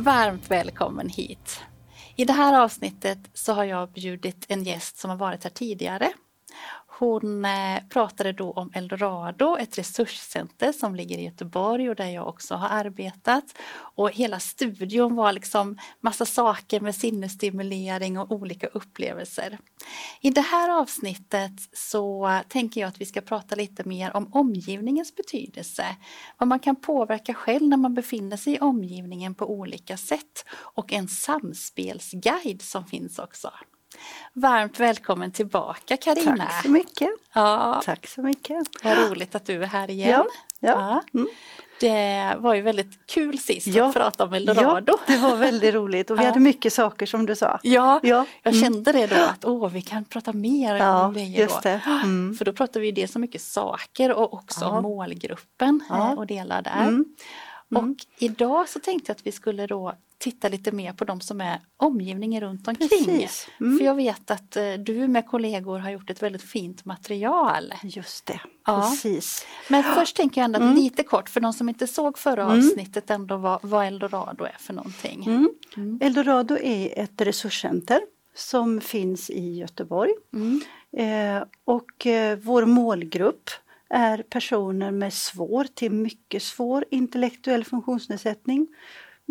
Varmt välkommen hit! I det här avsnittet så har jag bjudit en gäst som har varit här tidigare hon eh, pratade då om Eldorado, ett resurscenter som ligger i Göteborg och där jag också har arbetat. Och hela studion var liksom massa saker med sinnesstimulering och olika upplevelser. I det här avsnittet så tänker jag att vi ska prata lite mer om omgivningens betydelse. Vad man kan påverka själv när man befinner sig i omgivningen på olika sätt och en samspelsguide som finns också. Varmt välkommen tillbaka Karina. Tack så mycket. Ja. Tack så mycket. Vad roligt att du är här igen. Ja. ja. Mm. Det var ju väldigt kul sist ja. att prata om Eldorado. Ja, det var väldigt roligt och vi ja. hade mycket saker som du sa. Ja, ja. jag mm. kände det då att åh, vi kan prata mer ja, om det. Just det. Mm. För då pratar vi dels så mycket saker och också om målgruppen ja. och delar där. Mm. Mm. Och idag så tänkte jag att vi skulle då titta lite mer på de som är omgivningen runt omkring. Mm. För jag vet att eh, du med kollegor har gjort ett väldigt fint material. Just det, ja. precis. Men först tänker jag ändå mm. lite kort för de som inte såg förra mm. avsnittet ändå vad, vad Eldorado är för någonting. Mm. Mm. Eldorado är ett resurscenter som finns i Göteborg. Mm. Eh, och eh, vår målgrupp är personer med svår till mycket svår intellektuell funktionsnedsättning.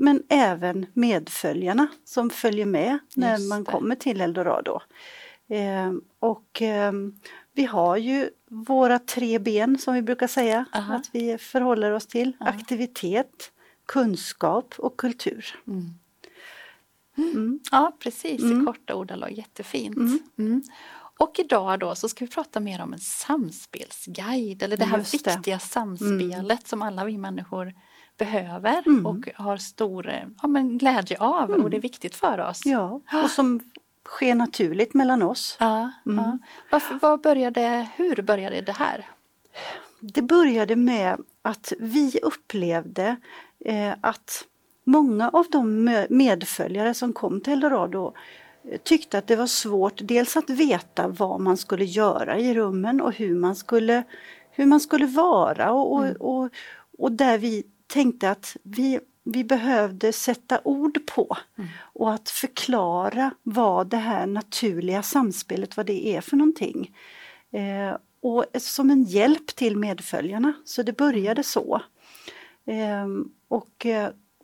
Men även medföljarna som följer med när man kommer till Eldorado. Eh, och eh, vi har ju våra tre ben som vi brukar säga Aha. att vi förhåller oss till. Aha. Aktivitet, kunskap och kultur. Mm. Mm. Ja precis, i mm. korta ordalag, jättefint. Mm. mm. Och idag då så ska vi prata mer om en samspelsguide eller det här Just viktiga det. samspelet mm. som alla vi människor behöver mm. och har stor ja, men glädje av mm. och det är viktigt för oss. Ja, och som sker naturligt mellan oss. Ja, mm. ja. Varför, vad började, hur började det här? Det började med att vi upplevde eh, att många av de medföljare som kom till Eldorado tyckte att det var svårt dels att veta vad man skulle göra i rummen och hur man skulle, hur man skulle vara och, mm. och, och, och, där vi tänkte att vi, vi behövde sätta ord på mm. och att förklara vad det här naturliga samspelet, vad det är för någonting. Eh, och som en hjälp till medföljarna, så det började så. Eh, och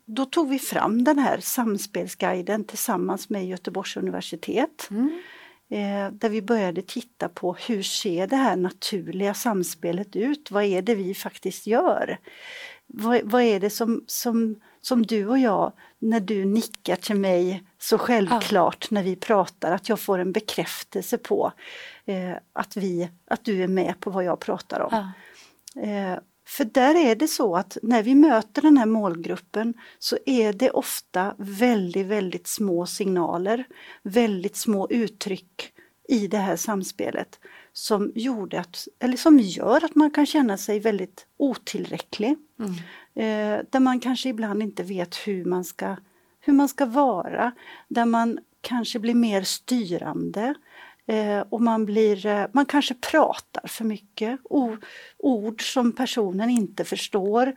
då tog vi fram den här samspelsguiden tillsammans med Göteborgs universitet. Mm. Eh, där vi började titta på hur ser det här naturliga samspelet ut? Vad är det vi faktiskt gör? Vad, vad är det som, som, som du och jag, när du nickar till mig så självklart ja. när vi pratar, att jag får en bekräftelse på eh, att, vi, att du är med på vad jag pratar om. Ja. Eh, för där är det så att när vi möter den här målgruppen så är det ofta väldigt, väldigt små signaler, väldigt små uttryck i det här samspelet som gjorde att, eller som gör att man kan känna sig väldigt otillräcklig. Mm. Eh, där man kanske ibland inte vet hur man ska, hur man ska vara, där man kanske blir mer styrande. Eh, och man, blir, eh, man kanske pratar för mycket, o, ord som personen inte förstår.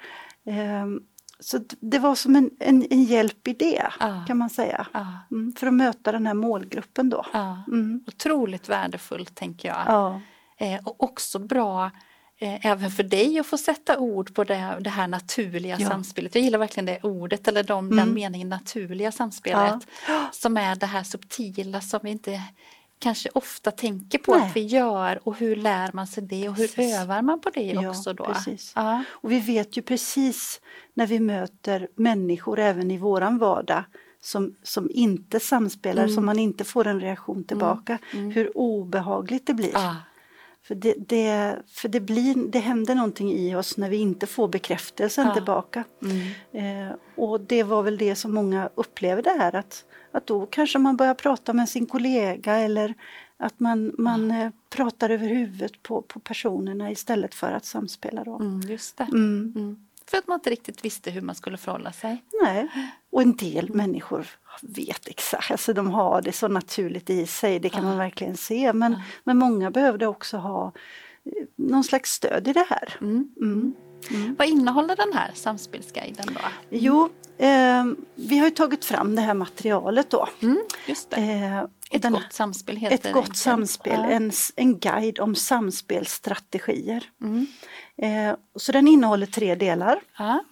Så det var som en, en, en hjälp i det ah. kan man säga. Ah. Mm, för att möta den här målgruppen då. Ah. Mm. Otroligt värdefullt tänker jag. Eh, och också bra eh, även för dig att få sätta ord på det, det här naturliga ja. samspelet. Jag gillar verkligen det ordet eller de, mm. den meningen naturliga samspelet. Som är det här subtila som vi inte kanske ofta tänker på Nej. att vi gör och hur lär man sig det och hur precis. övar man på det ja, också då? Precis. Ja. Och vi vet ju precis när vi möter människor även i våran vardag som, som inte samspelar, mm. som man inte får en reaktion tillbaka, mm. Mm. hur obehagligt det blir. Ja. För, det, det, för det, blir, det händer någonting i oss när vi inte får bekräftelsen tillbaka. Mm. Eh, och det var väl det som många upplevde här att, att då kanske man börjar prata med sin kollega eller att man, man eh, pratar över huvudet på, på personerna istället för att samspela. Då. Mm, just det. Mm. Mm. För att man inte riktigt visste hur man skulle förhålla sig. Nej. Och en del Mm. människor vet exakt, alltså de har det så naturligt i sig, det kan man verkligen se. Men, men många behövde också ha eh, någon slags stöd i det här. Mm. Vad innehåller den här samspelsguiden då? Jo, eh, vi har ju tagit fram det här materialet då. Mm, just. Eh, Ett den- gott samspel heter ett gott samspel, Ja. en, en guide om samspelsstrategier. Mm. Eh, så den innehåller tre delar. Ja.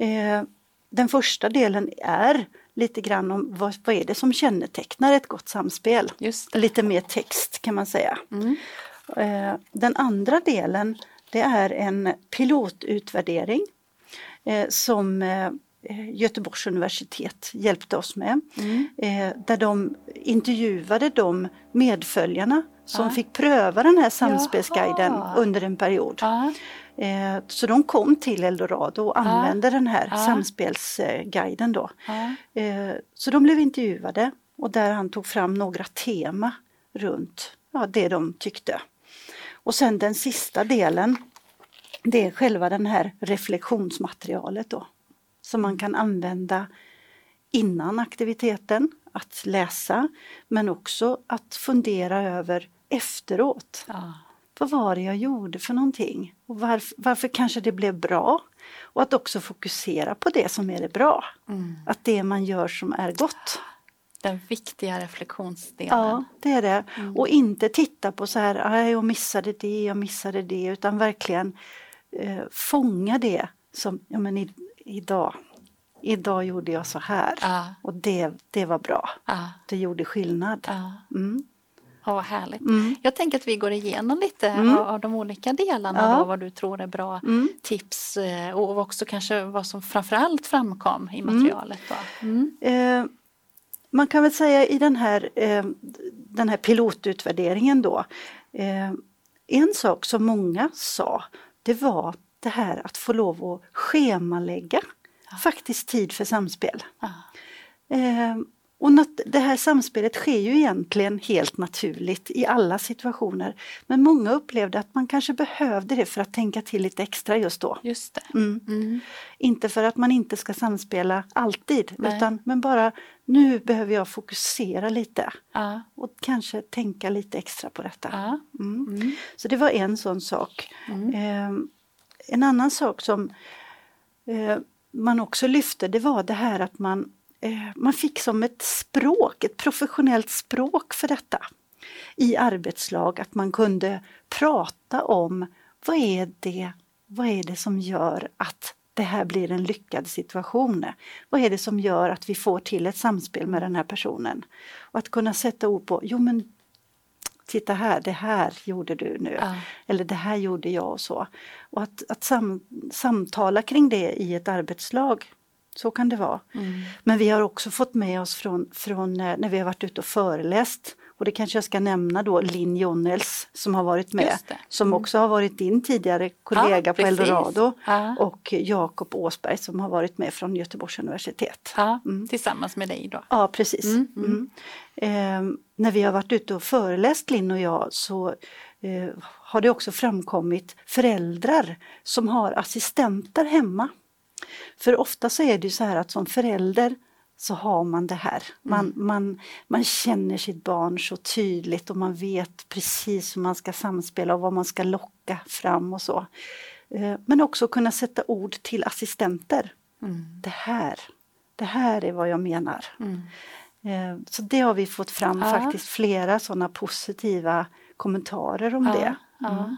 Eh, den första delen är lite grann om vad, vad är det som kännetecknar ett gott samspel. Lite mer text kan man säga. Mm. Eh, den andra delen det är en pilotutvärdering eh, som eh, Göteborgs universitet hjälpte oss med. Mm. Eh, där de intervjuade de medföljarna som Ja. fick pröva den här samspelsguiden Jaha. under en period. Ja. Eh, så de kom till Eldorado och använde den här Ja. samspelsguiden då. Så de blev intervjuade och där han tog fram några tema runt ja, det de tyckte. Och sen den sista delen, det är själva den här reflektionsmaterialet då. Som man kan använda innan aktiviteten, att läsa, men också att fundera över efteråt. Ja. Vad var det jag gjorde för någonting? Och varför, varför kanske det blev bra? Och att också fokusera på det som är det bra. Mm. Att det man gör som är gott. Den viktiga reflektionsdelen. Ja, det är det. Och inte titta på så här, "Aj, jag missade det, jag missade det, utan verkligen eh, fånga det som, ja men i, idag, idag gjorde jag så här. Ja. Och det, det var bra. Ja. Det gjorde skillnad. Ja. Mm. Ja, vad härligt. Mm. Jag tänker att vi går igenom lite Mm. av, av de olika delarna, Ja. då, vad du tror är bra Mm. tips eh, och också kanske vad som framförallt framkom i materialet. Då. Mm. Eh, man kan väl säga i den här, eh, den här pilotutvärderingen då. Eh, en sak som många sa det var det här att få lov att schemalägga faktiskt tid för samspel. Ja. Eh, och det här samspelet sker ju egentligen helt naturligt i alla situationer. Men många upplevde att man kanske behövde det för att tänka till lite extra just då. Just det. Mm. Mm. Inte för att man inte ska samspela alltid, Nej. utan men bara nu behöver jag fokusera lite Ja. och kanske tänka lite extra på detta. Ja. Mm. Mm. Så det var en sån sak. Eh, en annan sak som eh, man också lyfte det var det här att man, man fick som ett språk, ett professionellt språk för detta i arbetslag, att man kunde prata om vad är det, vad är det som gör att det här blir en lyckad situation? Vad är det som gör att vi får till ett samspel med den här personen? Och att kunna sätta ord på, jo men titta här, det här gjorde du nu. Ja. Eller det här gjorde jag och så. Och att, att sam, samtala kring det i ett arbetslag, så kan det vara. Mm. Men vi har också fått med oss från, från eh, när vi har varit ute och föreläst och det kanske jag ska nämna då Linn Jonnels som har varit med. Det. Som också har varit din tidigare kollega Ja, på precis. Eldorado. Ja. Och Jakob Åsberg som har varit med från Göteborgs universitet. Ja, Mm. Tillsammans med dig då. Ja, precis. Mm, Mm. Eh, när vi har varit ute och föreläst, Linn och jag, så eh, har det också framkommit föräldrar som har assistenter hemma. För ofta så är det ju så här att som förälder så har man det här. Man, man, man känner sitt barn så tydligt och man vet precis hur man ska samspela och vad man ska locka fram och så. Eh, Men också kunna sätta ord till assistenter. Mm. Det här, det här är vad jag menar. Mm. Eh, Så det har vi fått fram Ja. faktiskt flera sådana positiva kommentarer om Ja, det. ja.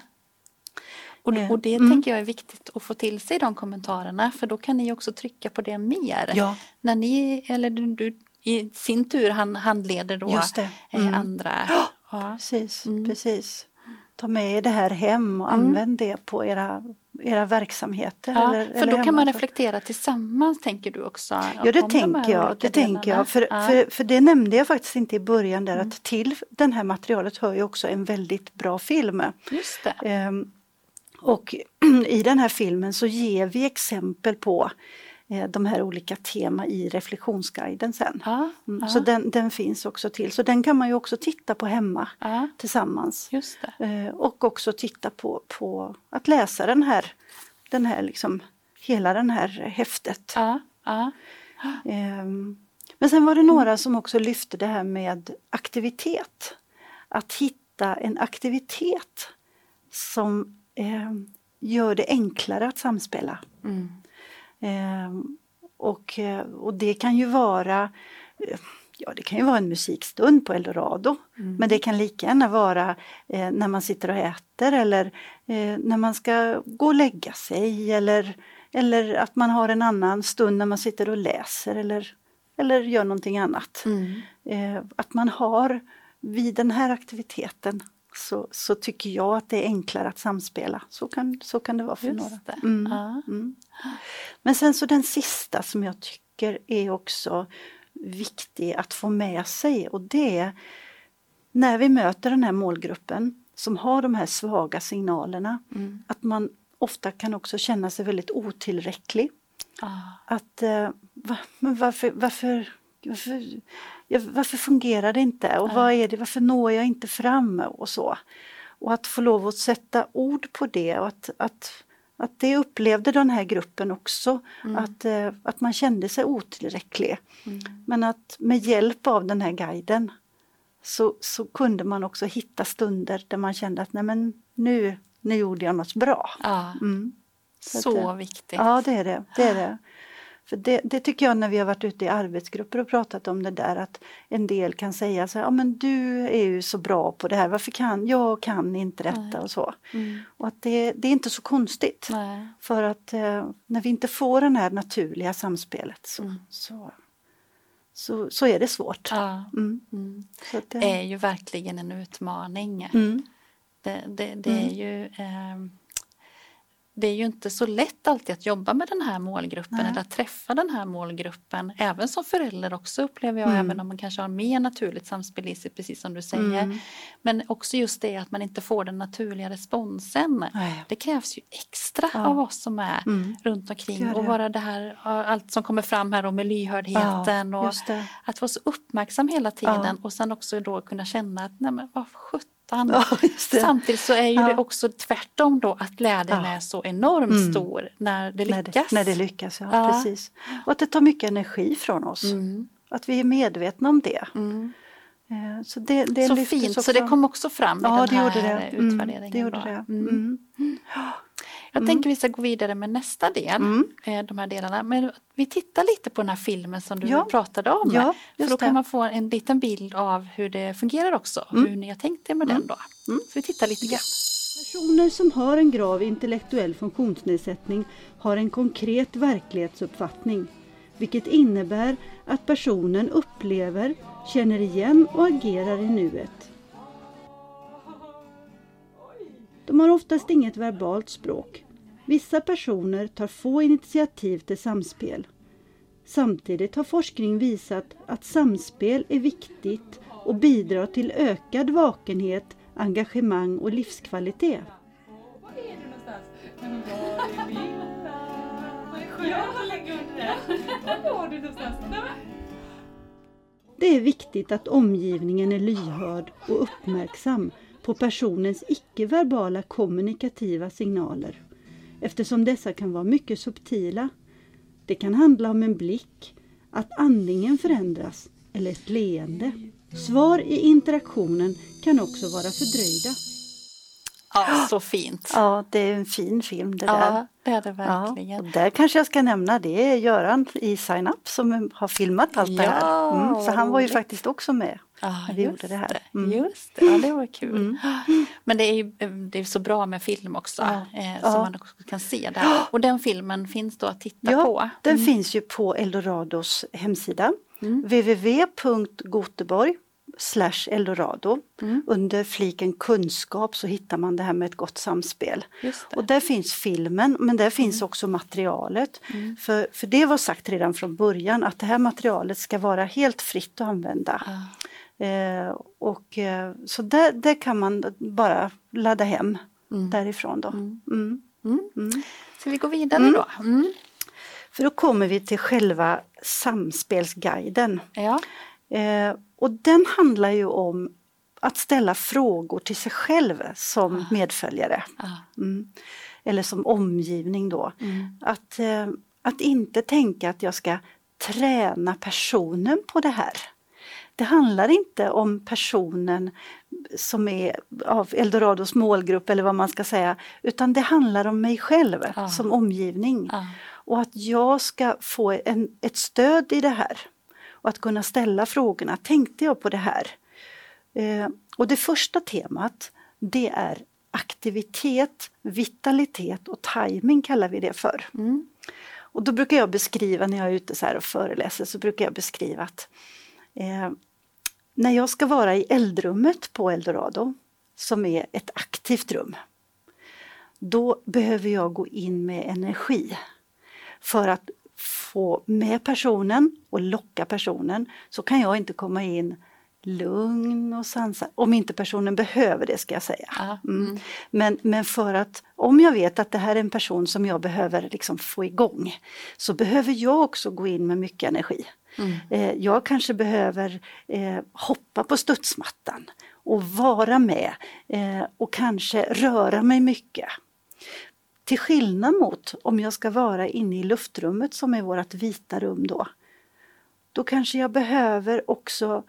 Och, och det mm. tänker jag är viktigt att få till sig de kommentarerna för då kan ni också trycka på det mer. Ja. När ni, eller du, du i sin tur han, handleder då Just det. eh, Mm. andra. Ja. Precis, Mm. precis. Ta med er det här hem och Mm. använd det på era era verksamheter. Ja, eller, för eller då kan man reflektera tillsammans tänker du också? Ja det de tänker jag. Det tänker jag. För, ja. Mm. för, för det nämnde jag faktiskt inte i början där att till den här materialet hör ju också en väldigt bra film. Just det. Ehm, och i den här filmen så ger vi exempel på eh, de här olika tema i reflektionsguiden sen. Ja, Mm, ja, Så den, den finns också till. Så den kan man ju också titta på hemma ja, tillsammans. Eh, och också titta på, på att läsa den här, den här liksom, hela den här häftet. Ehm, Men sen var det några som också lyfte det här med aktivitet. Att hitta en aktivitet som ehm, gör det enklare att samspela. mm, Ehm, och, eh, och det kan ju vara eh, Ja, det kan ju vara en musikstund på Eldorado. Mm. Men det kan lika gärna vara eh, när man sitter och äter eller eh, när man ska gå och lägga sig eller, eller att man har en annan stund när man sitter och läser eller, eller gör någonting annat. mm. Eh, att man har vid den här aktiviteten så, så tycker jag att det är enklare att samspela. Så kan, så kan det vara för några. Just det. Mm. Ja. Mm. Men sen så den sista som jag tycker är också viktig att få med sig och det är när vi möter den här målgruppen som har de här svaga signalerna Mm. att man ofta kan också känna sig väldigt otillräcklig. Ja. Att eh, va, men varför, varför, varför, ja, varför fungerar det inte och vad är det, varför når jag inte fram och så. Och att få lov att sätta ord på det och att, att, att det upplevde den här gruppen också. Att, eh, att man kände sig otillräcklig. Mm. Men att med hjälp av den här guiden så, så kunde man också hitta stunder där man kände att nej men nu, nu gjorde jag något bra. Ja. Mm. Så att Så det- viktigt. Ja det är det. det, är det. För det, det tycker jag när vi har varit ute i arbetsgrupper och pratat om det där att en del kan säga så här, ja men du är ju så bra på det här, varför kan jag kan inte detta Nej. och så. Mm. Och att det, det är inte så konstigt. Nej. För att eh, när vi inte får det här naturliga samspelet så, Mm. så, så, så är det svårt. Ja. Mm. Mm. Det, är ju verkligen en utmaning. mm. Det, det, Mm. är ju ehm, det är ju inte så lätt alltid att jobba med den här målgruppen Nej. eller att träffa den här målgruppen. Även som förälder också upplever jag, Mm. även om man kanske har mer naturligt samspel i sig, precis som du säger. Mm. Men också just det att man inte får den naturliga responsen. Nej. Det krävs ju extra Ja. av oss som är Mm. runt omkring och bara det här, allt som kommer fram här med lyhördheten och just det. att vara så uppmärksam hela tiden Ja. och sen också då kunna känna att nej men vad sjutton. Ja, just det. Samtidigt så är ju Ja. det också tvärtom då att glädjen Ja. är så enormt Mm. stor när det När lyckas. det, när det lyckas, ja, Ja. precis. Och att det tar mycket energi från oss. Mm. Att vi är medvetna om det. Mm. Eh, Så, det, det Så fint, så också. det kom också fram i Ja, den det här det. Mm, utvärderingen. det gjorde då. det. Mm. Mm. Jag Mm. tänker vi ska gå vidare med nästa del, Mm. eh, de här delarna. Men vi tittar lite på den här filmen som du Ja. pratade om. Ja, För då kan det. man få en liten bild av hur det fungerar också, Mm. hur ni har tänkt er med den då. Mm. Så vi tittar lite grann. Personer som har en grav intellektuell funktionsnedsättning har en konkret verklighetsuppfattning, vilket innebär att personen upplever, känner igen och agerar i nuet. De har oftast inget verbalt språk. Vissa personer tar få initiativ till samspel. Samtidigt har forskning visat att samspel är viktigt och bidrar till ökad vakenhet, engagemang och livskvalitet. Det är viktigt att omgivningen är lyhörd och uppmärksam på personens icke-verbala kommunikativa signaler eftersom dessa kan vara mycket subtila. Det kan handla om en blick, att andningen förändras eller ett leende. Svar i interaktionen kan också vara fördröjda. Ja, så fint. Ja, det är en fin film det där. Ja, det är det Ja, verkligen. och där kanske jag ska nämna det är Göran i Sign Up som har filmat allt det här. Ja, Mm, så han var ju faktiskt också med. Ja, när vi gjorde det här. Mm. Just det, ja, det var kul. Mm. Men det är ju det är så bra med film också, Ja. eh, Ja. som man också kan se där. Och den filmen finns då att titta Ja, på. den Mm. finns ju på Eldorados hemsida. Mm. www.goteborg slash eldorado. Mm. Under fliken kunskap så hittar man det här med ett gott samspel. Och där finns filmen men där finns också materialet. Mm. För, för det var sagt redan från början att det här materialet ska vara helt fritt att använda. Ja. Eh, och, eh, så där, där kan man bara ladda hem Mm. därifrån då. Mm. Mm. Mm. Mm. Ska vi gå vidare Mm. då? Mm. För då kommer vi till själva samspelsguiden. Ja. Eh, och den handlar ju om att ställa frågor till sig själv som Ah. medföljare. Ja. Mm. Eller som omgivning då. Mm. Att, eh, att inte tänka att jag ska träna personen på det här. Det handlar inte om personen som är av Eldorados målgrupp eller vad man ska säga, utan det handlar om mig själv Ja. som omgivning. Ja. Och att jag ska få en, ett stöd i det här. Och att kunna ställa frågorna, tänkte jag på det här? Eh, och det första temat, det är aktivitet, vitalitet och timing kallar vi det för. Mm. Och då brukar jag beskriva när jag är ute så här och föreläser så brukar jag beskriva att eh, när jag ska vara i eldrummet på Eldorado som är ett aktivt rum då behöver jag gå in med energi för att få med personen och locka personen så kan jag inte komma in lugn och sansad om inte personen behöver det ska jag säga. Mm. Mm. Men, men för att om jag vet att det här är en person som jag behöver liksom få igång så behöver jag också gå in med mycket energi. Mm. Eh, jag kanske behöver eh, hoppa på studsmattan och vara med eh, och kanske röra mig mycket. Till skillnad mot om jag ska vara inne i luftrummet som är vårt vita rum då. Då kanske jag behöver också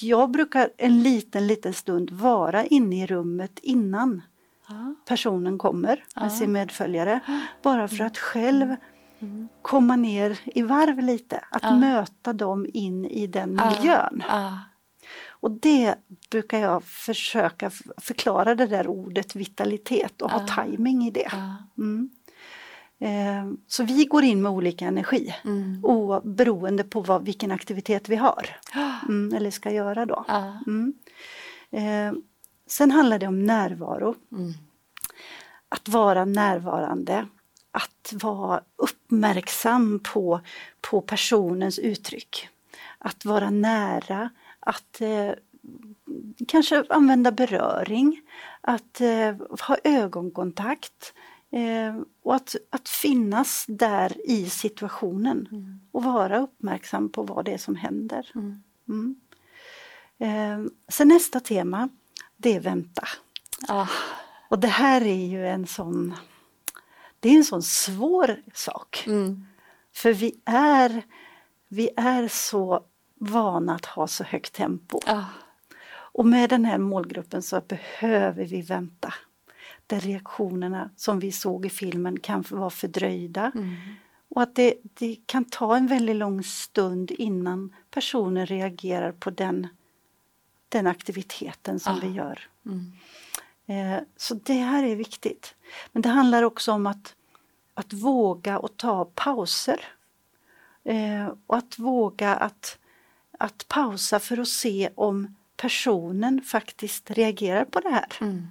jag brukar en liten, liten stund vara inne i rummet innan Ja. personen kommer med Ja. sin medföljare. Bara för att själv Mm. komma ner i varv lite. Att Ja. möta dem in i den miljön. Och det brukar jag försöka förklara det där ordet vitalitet och ha Ja. timing i det. Ja. Mm. Eh, Så vi går in med olika energi Mm. och beroende på vad, vilken aktivitet vi har. Mm, eller ska göra då. Ja. Eh, sen handlar det om närvaro. Mm. Att vara närvarande. Att vara uppmärksam på, på personens uttryck. Att vara nära. Att eh, kanske använda beröring. Att eh, ha ögonkontakt. Eh, och att, att finnas där i situationen. Mm. Och vara uppmärksam på vad det är som händer. Mm. Mm. Eh, sen nästa tema, det är vänta. Ja. Och det här är ju en sån, det är en sån svår sak. Mm. För vi är, vi är så vana att ha så högt tempo. Ja. Och med den här målgruppen så behöver vi vänta. Där reaktionerna som vi såg i filmen kan vara fördröjda. Mm. Och att det, det kan ta en väldigt lång stund innan personen reagerar på den, den aktiviteten som Ah. vi gör. Mm. Eh, så det här är viktigt. Men det handlar också om att, att våga och ta pauser. Eh, och att våga att, att pausa för att se om personen faktiskt reagerar på det här. Mm.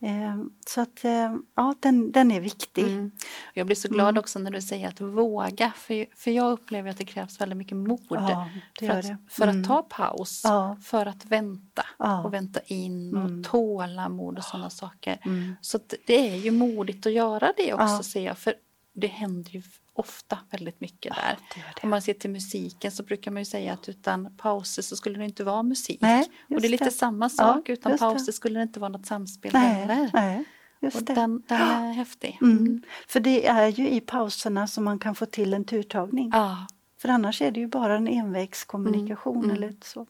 Eh, så att eh, ja, den, den är viktig. Mm. Jag blir så glad Mm. också när du säger att våga, för, för jag upplever att det krävs väldigt mycket mod Ja, för, att, det. för Mm. att ta paus, Ja. för att vänta Ja. och vänta in Mm. och tålamod och sådana saker. Mm. Så att det är ju modigt att göra det också ser jag, för det händer ju ofta väldigt mycket där. det gör det. Om man ser till musiken så brukar man ju säga att utan pauser så skulle det inte vara musik. Nej, och det är lite det. samma sak, utan just det. pauser skulle det inte vara något samspel Nej, heller. nej, just Och det. den, den är häftig. Mm. För det är ju i pauserna som man kan få till en turtagning. Ja. För annars är det ju bara en envägskommunikation Mm. eller så.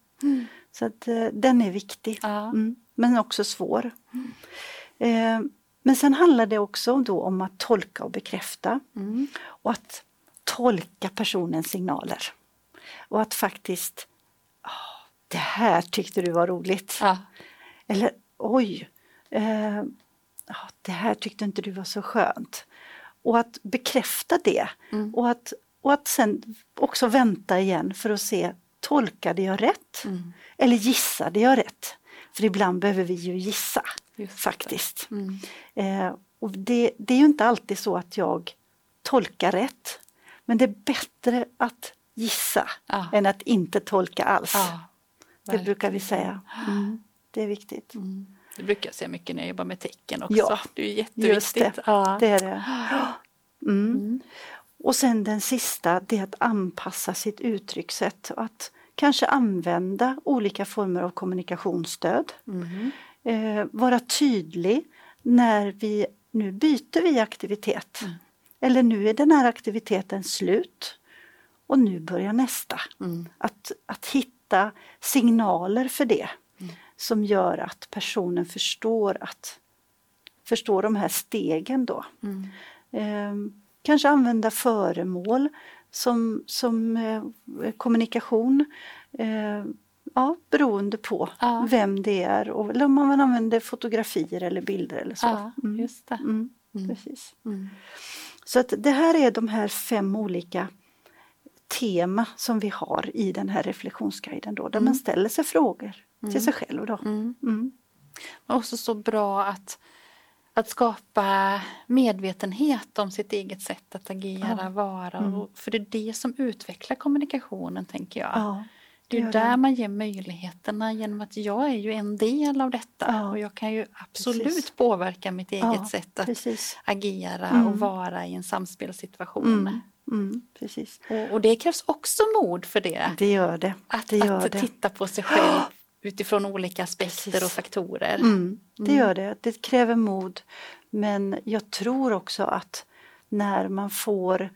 Så att eh, den är viktig. Ja. Mm. Men också svår. Eh, men sen handlar det också då om att tolka och bekräfta. Mm. Och att tolka personens signaler. Och att faktiskt, "Ah, det här tyckte du var roligt. Ja. Eller oj, eh, det här tyckte inte du var så skönt. Och att bekräfta det Mm. och, att, och att sen också vänta igen för att se tolkade jag rätt? Mm. Eller gissade jag rätt? För ibland behöver vi ju gissa Just det. faktiskt. Mm. Eh, och det, det är ju inte alltid så att jag tolkar rätt. Men det är bättre att gissa Ja. än att inte tolka alls. Ja, det brukar vi säga. Mm, det är viktigt. Mm. Det brukar jag säga mycket när jag jobbar med tecken också. Ja, det är ju Just jätteviktigt. det, Ja. det är det. Mm. Mm. Och sen den sista, det är att anpassa sitt uttryckssätt. Att kanske använda olika former av kommunikationsstöd. Eh, vara tydlig när vi, nu byter vi aktivitet. Mm. Eller nu är den här aktiviteten slut. Och nu börjar nästa. Mm. Att, att hitta signaler för det. Mm. Som gör att personen förstår att förstår de här stegen då. Mm. Eh, kanske använda föremål som, som eh, kommunikation. Eh, ja, beroende på Ja. vem det är och, eller om man använder fotografier eller bilder eller så. Ja, Mm. just det. Mm, Mm. precis. Mm. Så att det här är de här fem olika tema som vi har i den här reflektionsguiden då, där Mm. man ställer sig frågor Mm. till sig själv. Då. Mm. Mm. Men också så bra att, att skapa medvetenhet om sitt eget sätt att agera, Ja. vara. Mm. Och, för det är det som utvecklar kommunikationen tänker jag. Det är där man ger möjligheterna genom att jag är ju en del av detta Ja, och jag kan ju absolut precis. påverka mitt eget Ja, sätt att precis. agera Mm. och vara i en samspelssituation. Mm. Mm, precis. Och, och det krävs också mod för det. Det gör det. Att, det gör att det. titta på sig själv utifrån olika aspekter Precis. och faktorer. Mm, det Mm. gör det. Det kräver mod. Men jag tror också att när man får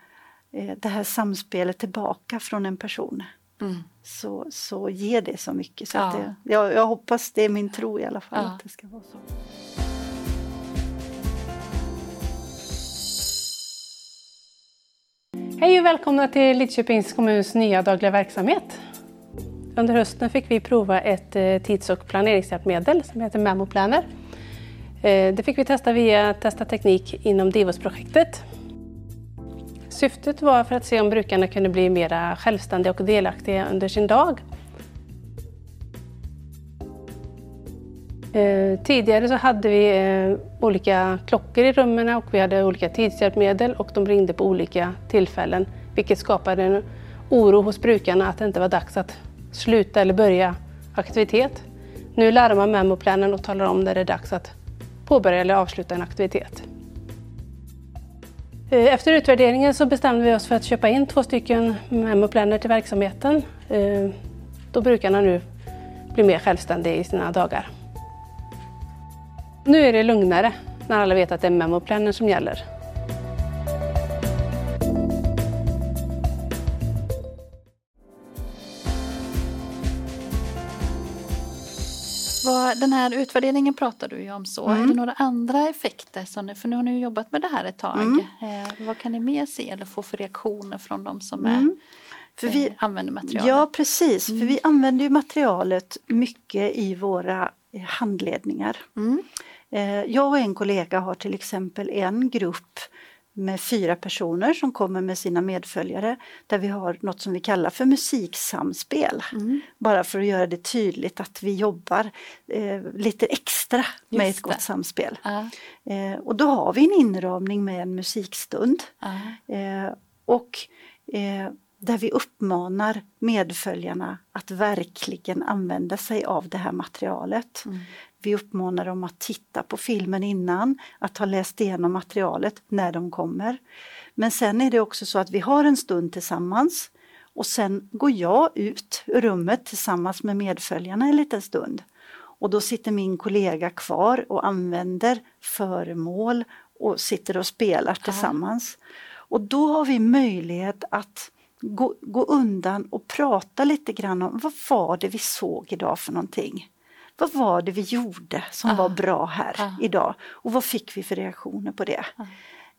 eh, det här samspelet tillbaka från en person Mm. så, så ger det så mycket. Så Ja. det, jag, jag hoppas, det är min tro i alla fall, Ja. att det ska vara så. Hej och välkomna till Lidköpings kommuns nya dagliga verksamhet. Under hösten fick vi prova ett eh, tids och planeringshjälpmedel som heter Memo Planner. Eh, Det fick vi testa via Testa teknik inom Divos-projektet. Syftet var för att se om brukarna kunde bli mer självständiga och delaktiga under sin dag. Eh, tidigare så hade vi eh, olika klockor i rummen och vi hade olika tidshjälpmedel och de ringde på olika tillfällen vilket skapade en oro hos brukarna att det inte var dags att sluta eller börja aktivitet. Nu larmar memoplanen och talar om när det är dags att påbörja eller avsluta en aktivitet. Eh, efter utvärderingen så bestämde vi oss för att köpa in två stycken memoplaner till verksamheten eh, då brukarna nu blir mer självständiga i sina dagar. Nu är det lugnare när alla vet att det är memoplanen som gäller. Vad, den här utvärderingen pratar du ju om så. Mm. Är det några andra effekter? Som ni, för nu har ni jobbat med det här ett tag. Mm. Eh, vad kan ni mer se eller få för reaktioner från de som är, Mm. För eh, vi, använder materialet? ja precis, Mm. för vi använder ju materialet mycket i våra eh, handledningar. Mm. Eh, Jag och en kollega har till exempel en grupp med fyra personer som kommer med sina medföljare där vi har något som vi kallar för musiksamspel. Mm. Bara för att göra det tydligt att vi jobbar eh, lite extra med Just ett gott det. samspel. Ja, Eh, och då har vi en inramning med en musikstund ja, eh, och eh, där vi uppmanar medföljarna att verkligen använda sig av det här materialet. Mm. Vi uppmanar dem att titta på filmen innan, att ha läst igenom materialet när de kommer. Men sen är det också så att vi har en stund tillsammans och sen går jag ut ur rummet tillsammans med medföljarna en liten stund. Och då sitter min kollega kvar och använder föremål och sitter och spelar tillsammans. Och då har vi möjlighet att gå, gå undan och prata lite grann om vad var det vi såg idag för någonting. Vad var det vi gjorde som Ah. var bra här Ah. idag och vad fick vi för reaktioner på det? Ah.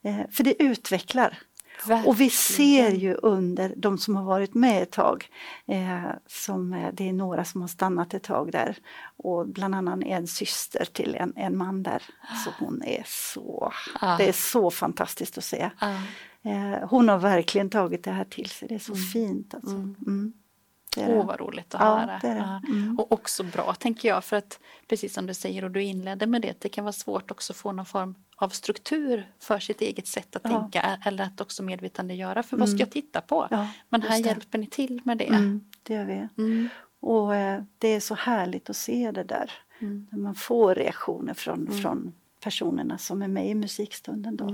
Eh, för det utvecklar. Och vi ser ju under de som har varit med ett tag, eh, som, eh, det är några som har stannat ett tag där och bland annat en syster till en, en man där. Så hon är så, Ah. det är så fantastiskt att se. Ja. Eh, hon har verkligen tagit det här till sig, det är så Mm. fint. Alltså. Mm. Mm. Åh vad roligt att Ja, höra. det det. Mm. Och också bra tänker jag för att precis som du säger och du inledde med det, det kan vara svårt också att få någon form av struktur för sitt eget sätt att Ja. tänka eller att också medvetandegöra för vad ska Mm. jag titta på? Ja, Men här hjälper ni till med det. Mm, det gör vi. Mm. Och eh, det är så härligt att se det där. Mm. När man får reaktioner från, Mm. från personerna som är med i musikstunden då.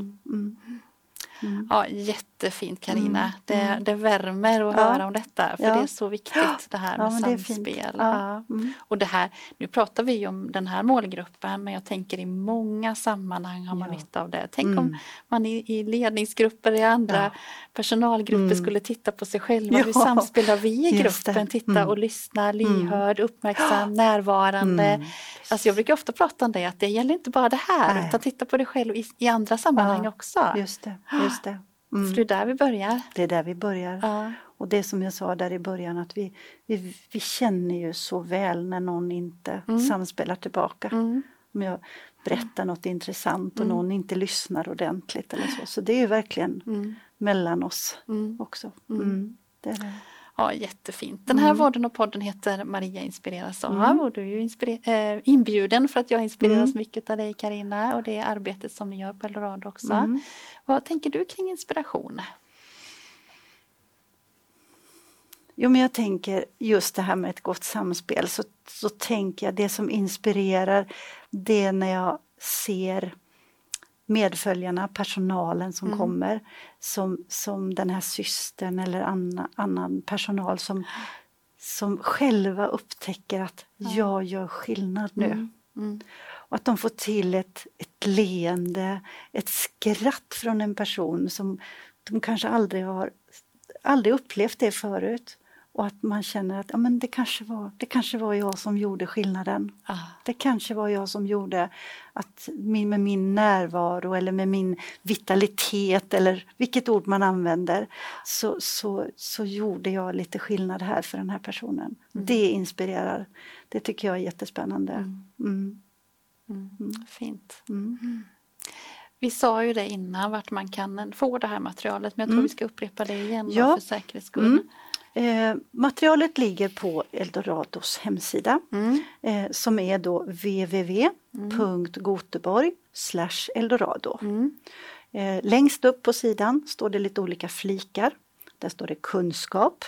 Mm. Mm. Mm. Ja, jättefint Karina. Mm, Det, mm. det värmer att Ja. höra om detta för Ja. det är så viktigt det här Ja, med fint. samspel. Ja. Ja. Mm. Och det här, nu pratar vi om den här målgruppen men jag tänker i många sammanhang har man Ja. nytta av det. Tänk Mm. om man i, i ledningsgrupper i andra Ja. personalgrupper Mm. skulle titta på sig själva. Ja, Hur samspelar vi i gruppen? Titta Mm. och lyssna, lyhörd, uppmärksam, närvarande. Mm. Alltså jag brukar ofta prata om det att det gäller inte bara det här Nej. utan titta på dig själv i, i andra sammanhang Ja, också. Just det, just det. För Mm. det är där vi börjar. Det är där vi börjar. Ja. Och det som jag sa där i början att vi, vi, vi känner ju så väl när någon inte Mm. samspelar tillbaka. Mm. Om jag berättar något intressant och Mm. någon inte lyssnar ordentligt eller så. Så det är verkligen Mm. mellan oss Mm. också. Det är det. Ja, jättefint. Den här Mm. podden och podden heter Maria inspireras av Mm. och du är ju inspire- eh, inbjuden för att jag inspireras Mm. mycket av dig Karina och det arbetet som ni gör på Eldorado också. Mm. Vad tänker du kring inspiration? Jo men jag tänker just det här med ett gott samspel så, så tänker jag det som inspirerar det är när jag ser medföljarna, personalen som Mm. kommer som, som den här systern eller anna, annan personal som, som själva upptäcker att jag gör skillnad nu. Mm. Mm. Och att de får till ett, ett leende, ett skratt från en person som de kanske aldrig har aldrig upplevt det förut. Och att man känner att ja, men det, kanske var, det kanske var jag som gjorde skillnaden. Ah. Det kanske var jag som gjorde att min, med min närvaro eller med min vitalitet eller vilket ord man använder så, så, så gjorde jag lite skillnad här för den här personen. Det inspirerar. Det tycker jag är jättespännande. Mm. Mm. Mm. Fint. Mm. Vi sa ju det innan vart man kan få det här materialet men jag tror Mm. vi ska upprepa det igen Ja. för säkerhets skull. Mm. Eh, materialet ligger på Eldorados hemsida Mm. eh, som är då www.goteborg eldorado. Mm. Eh, längst upp på sidan står det lite olika flikar. Där står det kunskap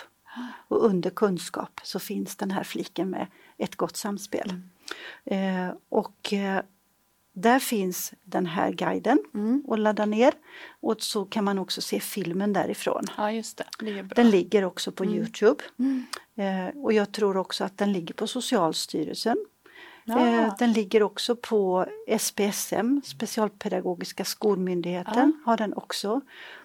och under kunskap så finns den här fliken med ett gott samspel. Eh, och eh, där finns den här guiden Mm. att ladda ner och så kan man också se filmen därifrån. Ja just det, det. Den ligger också på Youtube. Mm. Eh, och jag tror också att den ligger på Socialstyrelsen. Ja. Eh, den ligger också på SPSM, Specialpedagogiska skolmyndigheten, har den också.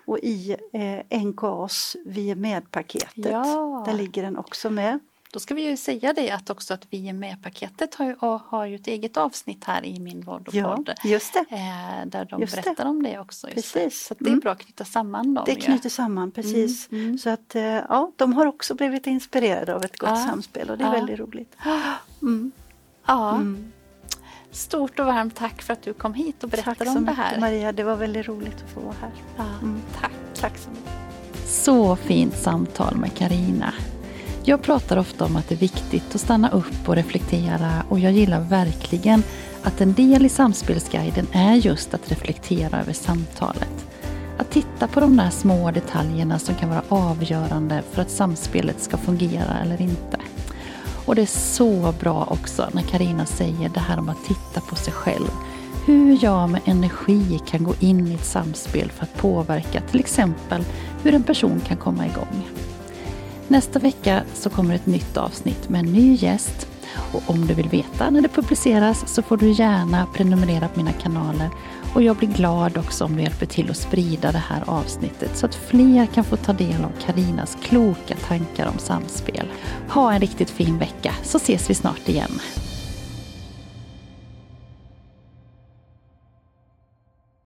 Och i eh, NKAs Vi är med-paketet, Ja. där ligger den också med. Då ska vi ju säga det att också att vi är med-paketet har ju, har ju ett eget avsnitt här i min vård och Ja, podd. just det. Eh, där de Just det. berättar om det också. just det. Precis. Så att det är Mm. bra att knyta samman dem. Det ju. knyter samman precis. Mm, mm. Så att eh, ja, de har också blivit inspirerade av ett gott Ja. samspel och det är Ja. väldigt roligt. Mm. Ja, Mm. stort och varmt tack för att du kom hit och Tack berättade så om det mycket här. Maria, det var väldigt roligt att få vara här. Ja, Mm. Tack. Tack så mycket. Så fint samtal med Karina. Jag pratar ofta om att det är viktigt att stanna upp och reflektera och jag gillar verkligen att en del i Samspelsguiden är just att reflektera över samtalet. Att titta på de där små detaljerna som kan vara avgörande för att samspelet ska fungera eller inte. Och det är så bra också när Karina säger det här om att titta på sig själv. Hur jag med energi kan gå in i ett samspel för att påverka till exempel hur en person kan komma igång. Nästa vecka så kommer ett nytt avsnitt med en ny gäst. Och om du vill veta när det publiceras så får du gärna prenumerera på mina kanaler. Och jag blir glad också om du hjälper till att sprida det här avsnittet så att fler kan få ta del av Karinas kloka tankar om samspel. Ha en riktigt fin vecka så ses vi snart igen.